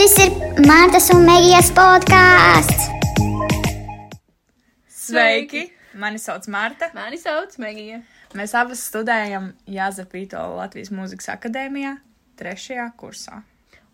Šis ir Mārtas un Megijas podkāsts. Sveiki! Mani sauc Marta. Mani sauc Megija. Mēs abas studējam Jāzepīto Latvijas Mūzikas akadēmijā, trešajā kursā.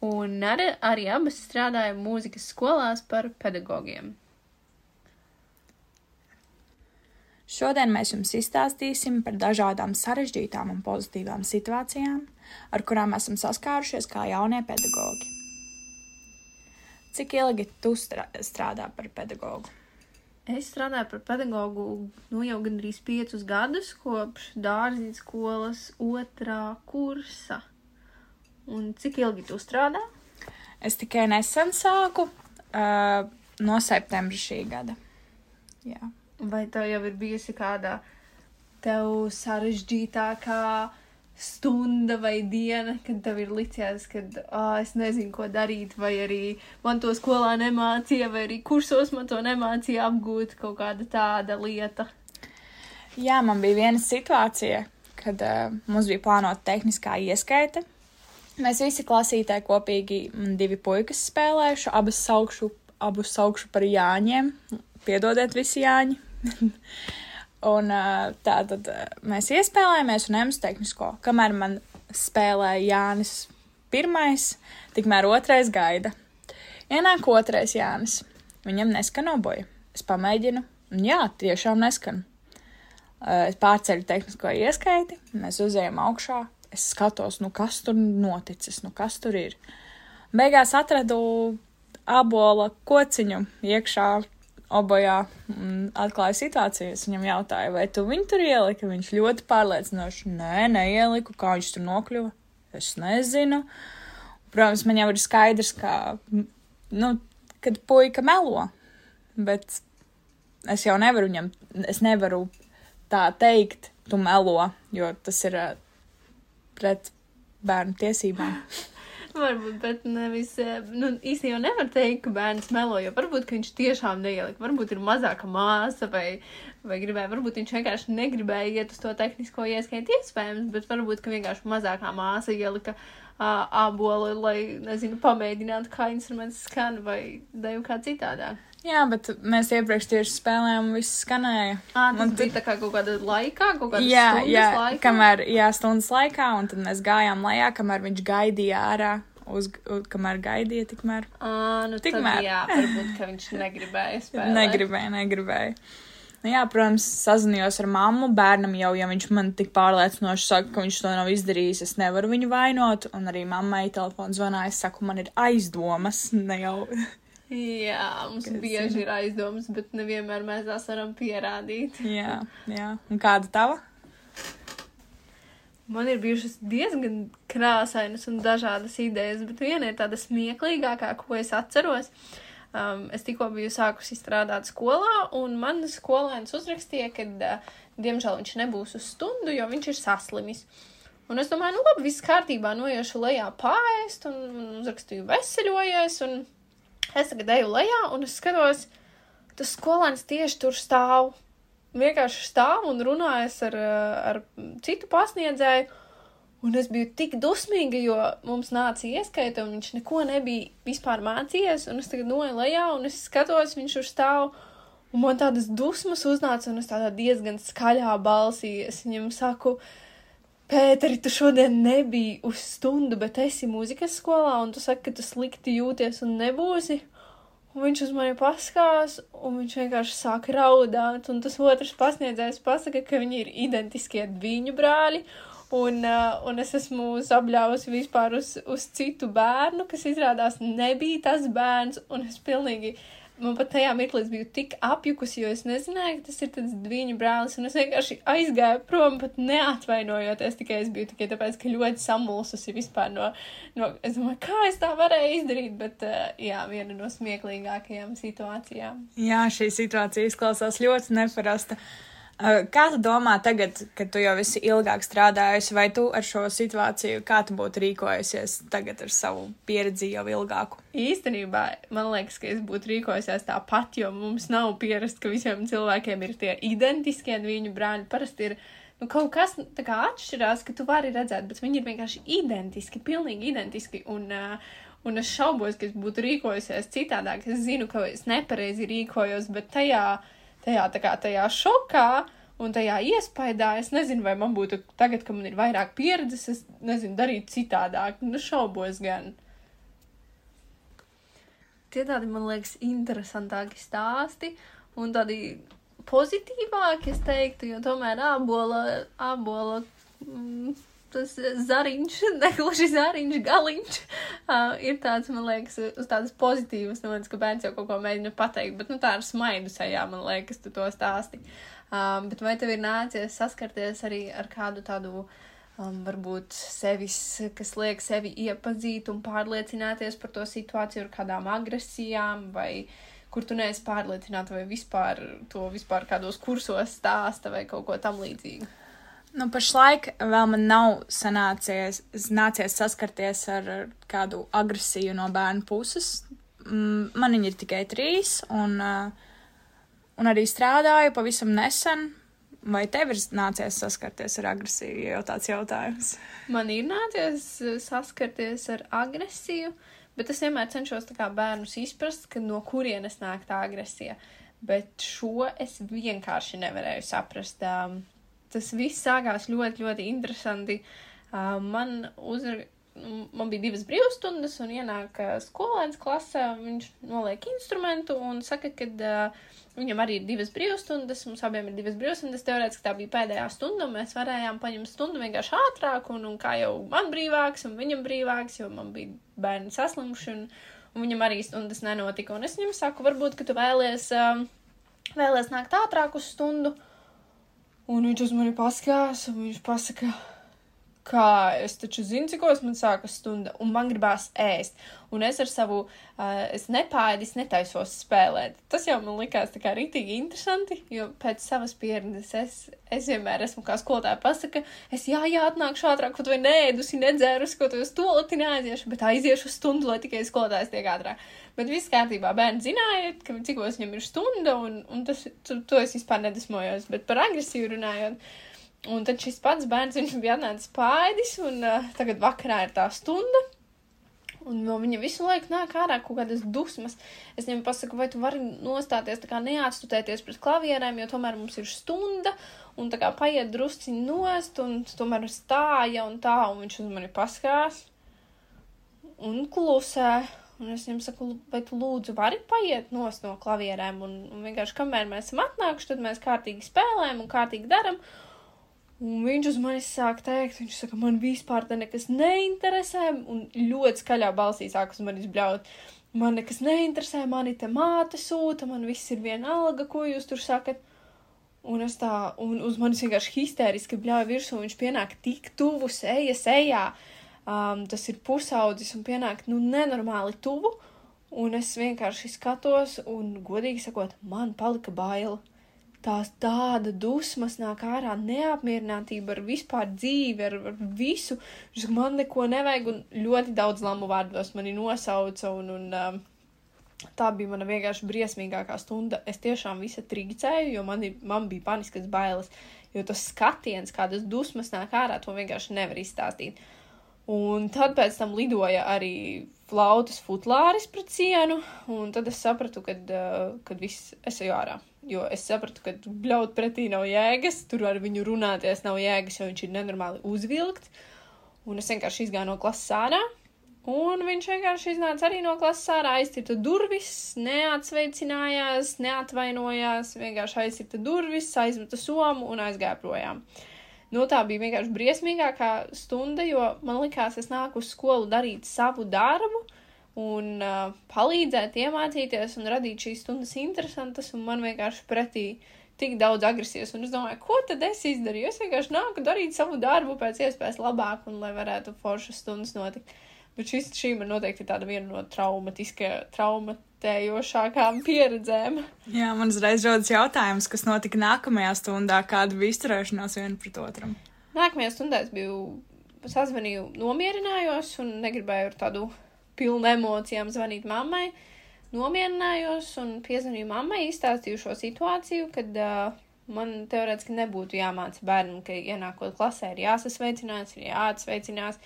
Un arī, arī abas strādājam mūzikas skolās par pedagogiem. Šodien mēs jums izstāstīsim par dažādām sarežģītām un pozitīvām situācijām, ar kurām esam saskārušies kā jaunie pedagogi. Cik ilgi tu strā- strādā par pedagogu? Es strādāju par pedagogu nu, jau gandrīz piecus gadus, kopš dārziņa skolas otrā kursa. Un cik ilgi tu strādā? Es tikai nesen sāku, uh, no septembra šī gada. Jā. Vai tev jau ir bijusi kāda tev sarežģītākā stunda vai diena, kad tev ir licies, ka oh, es nezinu, ko darīt, vai arī man to skolā nemācīja, vai arī kursos man to nemācīja apgūt kaut kāda tāda lieta? Jā, man bija viena situācija, kad uh, mums bija plānota tehniskā ieskaita. Mēs visi klasītē kopīgi mm, divi puikas spēlējuši, abas saukšu, abus saukšu par Jāņiem. Piedodiet visi Jāņi. un tā tad mēs iespēlējāmies un ejam uz tehnisko. Kamēr man spēlēja Jānis pirmais, tikmēr otrais gaida. Ienāk otrais Jānis. Viņam neskan oboja. Es pamēģinu, un jā, tiešām neskan. Es pārceļu tehnisko ieskaiti, mēs uzējām augšā. Es skatos, nu kas tur noticis, nu kas tur ir. Beigās atradu abola kociņu iekšā obojā un atklāju situāciju. Es viņam jautāju, vai tu viņu tur ieliki. Viņš ļoti pārliecinoši, nē, neieliku, kā viņš tur nokļuva. Es nezinu. Protams, man jau ir skaidrs, ka, nu, kad puika melo, bet es jau nevaru viņam, es nevaru tā teikt, tu melo, jo tas ir ā, pret bērnu tiesībām. Varbūt, bet nevis, eh, nu, īstenībā nevar teikt, ka bērns melo, jo varbūt, ka viņš tiešām neielika, varbūt ir mazāka māsa vai, vai gribēja, varbūt viņš vienkārši negribēja iet uz to tehnisko ieskaitu iespējams, bet varbūt, ka vienkārši mazākā māsa ielika uh, ābolu, lai, nezinu, pamēģinātu, kā instruments skan vai deju kā citādāk. Jā, bet mēs iepriekš tieši spēlējām, un viss skanēja. Ā, tas Un bija tā kā kaut kāda laikā, kaut kāda Jā, stundas jā, laikā. kamēr, jā, stundas laikā, un tad mēs gājām lejā, kamēr viņš gaidīja ārā, uz, uz, kamēr gaidīja, tikmēr Ā, nu Tikmēr. jā, varbūt, ka viņš negribēja spēlēt. negribēja, negribēja. Nu, jā, protams, sazinājos ar mammu. Bērnam jau, ja viņš man tik pārliecinoši saka, ka viņš to nav izdarījis, es nevaru viņu vainot. Un arī mammai telefons zvanā, es saku, man ir aizdomas, ne jau. Jā, mums Kas bieži ir aizdomas, bet nevienmēr mēs tās varam pierādīt. jā, jā. Un kāda tava? Man ir bijušas diezgan krāsainas un dažādas idejas, bet viena ir tāda smieklīgākā, ko es atceros. Um, es tikko biju sākusi strādāt skolā, un man skolēns uzrakstīja, ka, uh, diemžēl, viņš nebūs uz stundu, jo viņš ir saslimis. Un es domāju, nu, labi, viss kārtībā, noiešu lejā pāriest, un, un uzrakstīju veseļojies, un es tagad eju lejā, un es skatos, tas skolēns tieši tur stāv vienkārši stāv un runājas ar, eh, ar citu pasniedzēju. Un es biju tik dusmīga, jo mums nāca ieskaita, un viņš neko nebija vispār mācījies. Un es tagad noeju lejā, un es skatos, viņš tur stāv. Un man tādas dusmas uznāca, un es tādā diezgan skaļā balsī es viņam saku, Pēteri, tu šodien nebija uz stundu, bet esi mūzikas skolā, un tu saki, ka tu slikti jūties un nebūsi. Un viņš uz mani paskās, un viņš vienkārši sāk raudāt. Un tas otrs pasniedzējs pasaka, ka viņi ir identiskie viņu brāļi. Un, uh, un es esmu sabļāvusi vispār uz, uz citu bērnu, kas izrādās nebija tas bērns. Un es pilnīgi, man pat tajā mirklī es biju tik apjukusi, jo es nezināju, ka tas ir tas viņu brālis. Un es vienkārši aizgāju prom, pat neatvainojoties. Tikai es biju tikai tāpēc, ka ļoti samulsusi vispār no, no es domāju, kā es tā varēju izdarīt. Bet, uh, jā, viena no smieklīgākajām situācijām. Jā, šī situācija izklausās ļoti neparasta. Uh, Kā tu domā tagad, kad tu jau esi ilgāk strādājusi, vai tu ar šo situāciju, kā tu būtu rīkojusies tagad ar savu pieredzi jau ilgāku? Īstenībā man liekas, ka es būtu rīkojusies tāpat, jo mums nav pierasts, ka visiem cilvēkiem ir tie identiskie viņu brāļi. Parasti ir nu, kaut kas tā kā atšķirās, ka tu vari redzēt, bet viņi ir vienkārši identiski, pilnīgi identiski. Un, uh, Un es šaubos, ka es būtu rīkojusies citādāk. Es zinu, ka es nepareizi rīkojos, bet tajā, tajā, kā tajā šokā un tajā iespaidā es nezinu, vai man būtu tagad, kad man ir vairāk pieredzes, es nezinu, darīt citādāk. Nu, šaubos gan. Tie tādi, man liekas, interesantāki stāsti un tādi pozitīvāki, es teiktu, jo tomēr ābola, ābola. Mm, tas zariņš, negluži zariņš, galiņš, uh, ir tāds, man liekas, uz tādas pozitīvas nodaļas, ka bērns jau kaut ko mēģina pateikt, bet, nu, tā ar smaidu sajā, man liekas, tu to stāsti. Um, bet vai tev ir nācies saskarties arī ar kādu tādu, um, varbūt sevis, kas liek sevi iepazīt un pārliecināties par to situāciju ar kādām agresijām vai kur tu neesi pārliecināta vai vispār to vispār kādos kursos stāsta vai kaut ko tam līdzīgu? Nu, pašlaik vēl man nav sanācies, nācies saskarties ar kādu agresiju no bērnu puses. Mm, man viņi ir tikai trīs, un, un arī strādāju pavisam nesen. Vai tev ir nācies saskarties ar agresiju, ja jau tāds jautājums? Man ir nācies saskarties ar agresiju, bet es vienmēr cenšos bērnus izprast, no kurienes nāk tā agresija. Bet šo es vienkārši nevarēju saprast. Um, tas viss sākās ļoti, ļoti interesanti. Uh, man, uzra... man bija divas brīvstundas, un ienāk uh, skolēns klasē, viņš noliek instrumentu un saka, ka uh, viņam arī ir divas brīvstundas, mums abiem ir divas brīvstundas. Teorētiski tā bija pēdējā stunda, un mēs varējām paņemt stundu vienkārši ātrāk, un, un kā jau man brīvāks, un viņam brīvāks, jo man bija bērni saslimuši, un, un viņam arī stundas nenotika. Un es viņam saku, varbūt, ka tu vēlies, um, vēlies nākt ātrāk uz stundu. Un viņš uz mani paskatās, un viņš pasaka, kā es taču zinu, cikos man sākas stunda, un man gribās ēst. Un es ar savu, uh, es nepāēdis, netaisos spēlēt. Tas jau man likās tā kā rītīgi interesanti, jo pēc savas pieredzes es, es vienmēr esmu kā skolotāja pasaka, es jā, jā, atnākšu ātrāk, kaut vai nēdusi, nedzērusi, kaut vai uz to lati neaiziešu, bet aiziešu stundu, lai tikai skolotājs tiek ātrāk. Bet viss kārtībā, bērni zināja, ka cikos viņam ir stunda, un, un tas, to, to es vispār nedesmojos. Bet par agresīvu runājot, un tad šis pats bērns, viņš bija atnācis pāēdis, un uh, tagad vakarā ir tā stunda. Un no viņa visu laiku nāk ārā kaut kādas dusmas. Es viņam pasaku, vai tu vari nostāties, tā kā neatstutēties pret klavierēm, jo tomēr mums ir stunda, un tā kā paiet drusciņi nost, un tomēr stāja un tā, un viņš uz mani paskās un klusē. Un es viņam saku, vai tu lūdzu vari paiet nos no klavierēm, un, un vienkārši kamēr mēs esam atnākuši, tad mēs kārtīgi spēlējam un kārtīgi daram. Un viņš uz mani sāk teikt, viņš saka, man vispār te nekas neinteresē, un ļoti skaļā balsī sāk uz mani izbļaut. Man nekas neinteresē, mani te māte sūta, man viss ir vienalga, ko jūs tur sakat. Un es tā, un uz manis vienkārši histēriski bļauja virsū, un viņš pienāk tik tuvu, eja sejā. Uh, um, tas ir pusaudzis un pienāk, nu, nenormāli tuvu, un es vienkārši skatos, un, godīgi sakot, man palika baila. Tās tāda dusmas nāk ārā, neapmierinātība ar vispār dzīvi, ar, ar visu. Man neko nevajag, un ļoti daudz lamu vārdos mani nosauca, un, un um, tā bija mana vienkārši briesmīgākā stunda. Es tiešām visa trigicēju, jo man, man bija paniskas bailes, jo tas skatiens, kādas dusmas nāk ārā, to vienkārši nevar izstāstīt. Un tad pēc tam lidoja arī flautas futlāris pret sienu, un tad es sapratu, kad, uh, kad viss es eju ārā. Jo es sapratu, ka bļaut pretī nav jēgas, tur ar viņu runāties nav jēgas, jo viņš ir nenormāli uzvilkts. Un es vienkārši izgāju no klases ārā, un viņš vienkārši iznāca arī no klases ārā, aizcirta durvis, neatsveicinājās, neatvainojās, vienkārši aizcirta durvis, aizmeta somu un aizgāja projām. Uh, Nu, tā bija vienkārši briesmīgākā stunda, jo man likās, es nāku uz skolu darīt savu darbu un uh, palīdzēt, iemācīties un radīt šīs stundas interesantas, un man vienkārši pretī tik daudz agresijas. Un es domāju, ko tad es izdarīju? Es vienkārši nāku darīt savu darbu pēc iespējas labāk, un lai varētu foršas stundas notikt. Bet šis, šī man noteikti tāda viena no traumatiskajām, traumat, vērtējošākām pieredzēm. Jā, man uzreiz rodas jautājums, kas notika nākamajā stundā, kāda bija izturēšanās viena pret otru. Nākamajā stundā es biju sazvanīju, nomierinājos un negribēju ar tādu pilnu emocijām zvanīt mammai. Nomierinājos un piezvanīju mammai, izstāstīju šo situāciju, kad uh, man teorētiski nebūtu jāmāca bērnam, ka ienākot klasē ir jāsasveicinās, ir jāatsveicinās,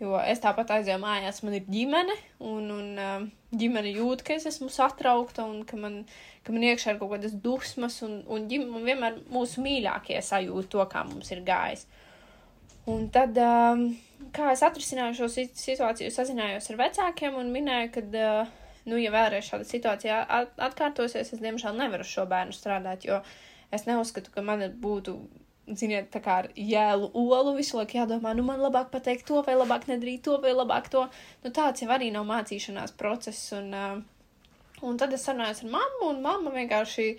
Jo es tāpat aizēju mājās, man ir ģimene, un, un uh, ģimene jūt, ka es esmu satraukta, un ka man, ka man iekšā ir kaut kādas dusmas, un, un ģimene vienmēr mūsu mīļākie sajūt to, kā mums ir gājis. Un tad, um, kā es atrisināju šo situāciju, sazinājos ar vecākiem un minēju, ka, uh, nu, ja vēlreiz šāda situācija atkārtosies, es diemžēl nevaru šo bērnu strādāt, jo es neuzskatu, ka man būtu ziniet, tā kā ar jēlu olu visu laiku jādomā, nu man labāk pateikt to, vai labāk nedarīt to, vai labāk to. Nu tāds jau arī nav mācīšanās process. Un, uh, un tad es sarunājos ar mammu, un mamma vienkārši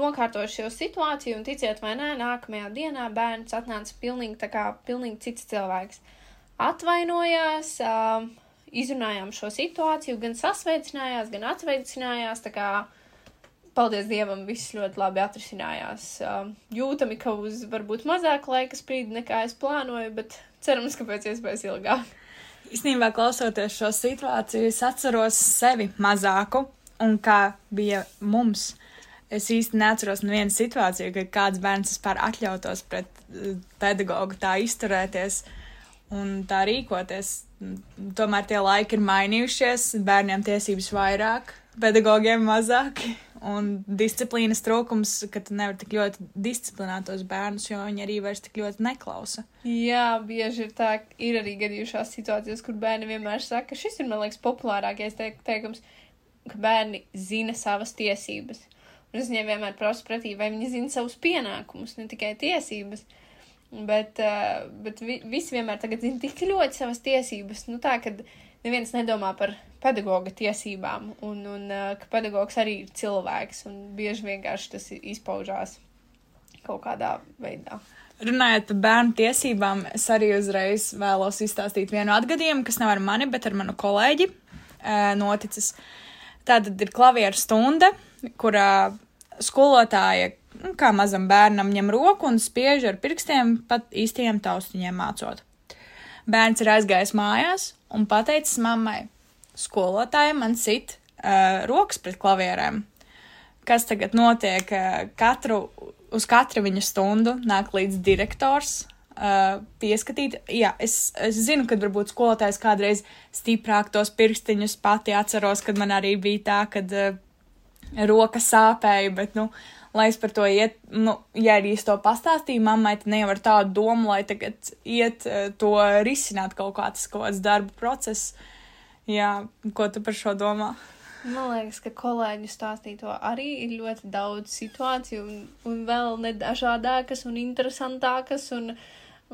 nokārtoja šo situāciju, un ticiet vai nē, nākamajā dienā bērns atnāca pilnīgi, tā kā pilnīgi cits cilvēks. Atvainojās, uh, izrunājām šo situāciju, gan sasveicinājās, gan atsveicinājās, tā kā paldies Dievam, viss ļoti labi atrisinājās. Uh, jūtami, ka uz varbūt mazāk laika sprīdi nekā es plānoju, bet cerams, ka pēc iespējas ilgāk. Īstenībā, klausoties šo situāciju, es atceros sevi mazāku un kā bija mums. Es īsti neatceros nevienu situāciju, kad kāds bērns vispār atļautos pret pedagogu tā izturēties un tā rīkoties. Tomēr tie laiki ir mainījušies, bērniem tiesības vairāk, pedagogiem mazāk un disciplīnas trūkums, ka tu nevari tik ļoti disciplinēt tos bērnus, jo viņi arī vairs tik ļoti neklausa. Jā, bieži ir tā, ir arī gadījušās situācijas, kur bērni vienmēr saka, šis ir, man liekas, populārākais teik teikums, ka bērni zina savas tiesības. Un es viņiem vienmēr prasu pretī, vai viņi zina savus pienākumus, ne tikai tiesības. Bet, uh, bet vi, visi vienmēr zina tik ļoti savas tiesības. Nu tā, kad neviens nedomā par pedagoga tiesībām, un, un uh, ka pedagogs arī ir cilvēks, un bieži vienkārši tas izpaužās kaut kādā veidā. Runājot par bērnu tiesībām, es arī uzreiz vēlos izstāstīt vienu atgadījumu, kas nav ar mani, bet ar manu kolēģi uh, noticis. Tātad ir klavieru stunda, kurā skolotāja, nu, kā mazam bērnam, ņem roku un spiež ar pirkstiem pat īstiem taustiņiem mācot. Bērns ir aizgājis mājās un pateicis mammai, skolotāja man sit uh, rokas pret klavierēm. Kas tagad notiek? Uh, katru, uz katru viņa stundu nāk līdz direktors. Uh, pieskatīt, jā, es, es zinu, ka varbūt skolotājs kādreiz stiprāk tos pirkstiņus pati atceros, kad man arī bija tā, kad uh, roka sāpēja, bet, nu, lai es par to iet, nu, ja arī es to pastāstīju mammai, tad nevar tādu domu, lai tagad iet uh, to risināt kaut kāds, kaut kāds darba process. Jā, ko tu par šo domā? Man liekas, ka kolēģi stāstīto arī ir ļoti daudz situāciju, un, un vēl nedažādākas un interesantākas, un,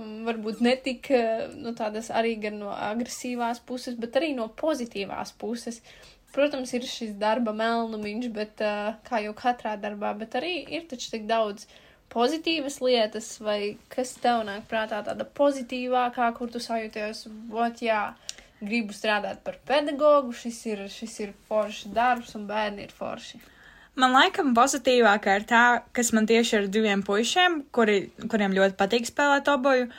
un varbūt netik nu, tādas arī gan no agresīvās puses, bet arī no pozitīvās puses. Protams, ir šis darba melnumiņš, bet uh, kā jau katrā darbā, bet arī ir taču tik daudz pozitīvas lietas, vai kas tev nāk prātā tāda pozitīvākā, kur tu sajūties, vot jā, gribu strādāt par pedagogu, šis ir, šis ir foršs darbs un bērni ir forši. Man laikam pozitīvākā ir tā, kas man tieši ar diviem puišiem, kuri, kuriem ļoti patīk spēlēt oboju.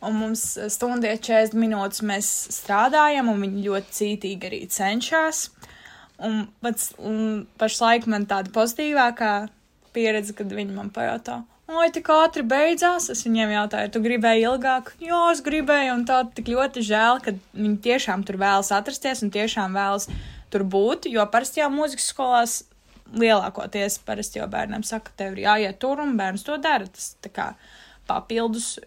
Un mums stundē 40 minūtes mēs strādājam, un viņi ļoti cītīgi arī cenšas. Un pats un pašlaik man tāda pozitīvākā pieredze, kad viņi man pajautā, oi, tik ātri beidzās. Es viņiem jautāju, tu gribēji ilgāk? Jā, es gribēju, un tā tik ļoti žēl, ka viņi tiešām tur vēlas atrasties un tiešām vēlas tur būt, jo parasti jau mūzikas skolās lielākoties parasti jau bērnam saka, tev ir jāiet tur un bērns to dara. Tas tā kā papildus,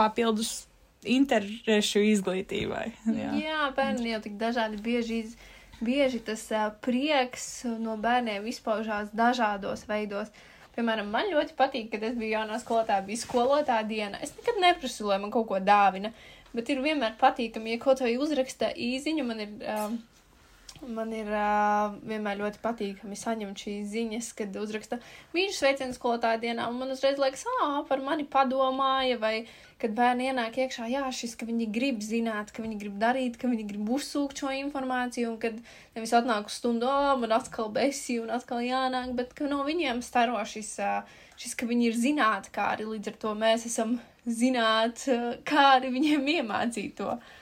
papildus interešu izglītībai. Jā, Jā bērni jau tik dažādi bieži. Iz... Bieži tas uh, prieks no bērniem izpaužās dažādos veidos. Uh, Piemēram, man ļoti patīk, kad es biju jaunā skolotāja, bija skolotāja diena. Es nekad neprasu, lai man kaut ko dāvina, bet ir vienmēr patīkami, ja kaut vai uzraksta īziņu, man ir. Um, Man ir uh, vienmēr ļoti patīkami saņemt šīs ziņas, kad uzraksta mīļš sveiciens skolotāja dienā, un man uzreiz liekas, ah, par mani padomāja, vai kad bērni ienāk iekšā, jā, šis, ka viņi grib zināt, ka viņi grib darīt, ka viņi grib uzsūkt šo informāciju, un kad nevis atnāk uz stundu, oh, man atkal besi un atkal jānāk, bet ka no viņiem staro šis, uh, šis ka viņi ir zinātkāri, līdz ar to mēs esam zināt, kā arī viņiem iemācīt to. Uh,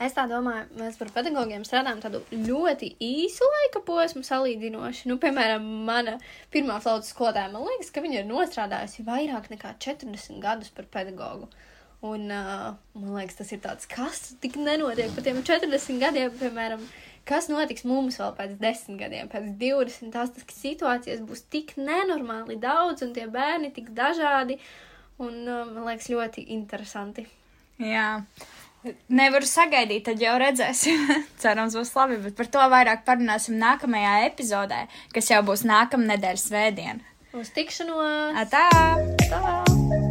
Es tā domāju, mēs par pedagogiem strādājam tādu ļoti īsu laika posmu salīdzinoši. Nu, piemēram, mana pirmā flautas skolotāja, man liekas, ka viņa ir nostrādājusi vairāk nekā 40 gadus par pedagogu. Un uh, man liekas, tas ir tāds, kas tik nenotiek par tiem 40 gadiem, piemēram, kas notiks mums vēl pēc 10 gadiem, pēc 20. Tās tas, situācijas būs tik nenormāli daudz, un tie bērni tik dažādi. Un uh, man liekas, ļoti interesanti. Jā. Nevaru sagaidīt, tad jau redzēsim. Cerams, būs labi, bet par to vairāk parunāsim nākamajā epizodē, kas jau būs nākamā nedēļas svētdiena. Uz tikšanos! Atā! Tā!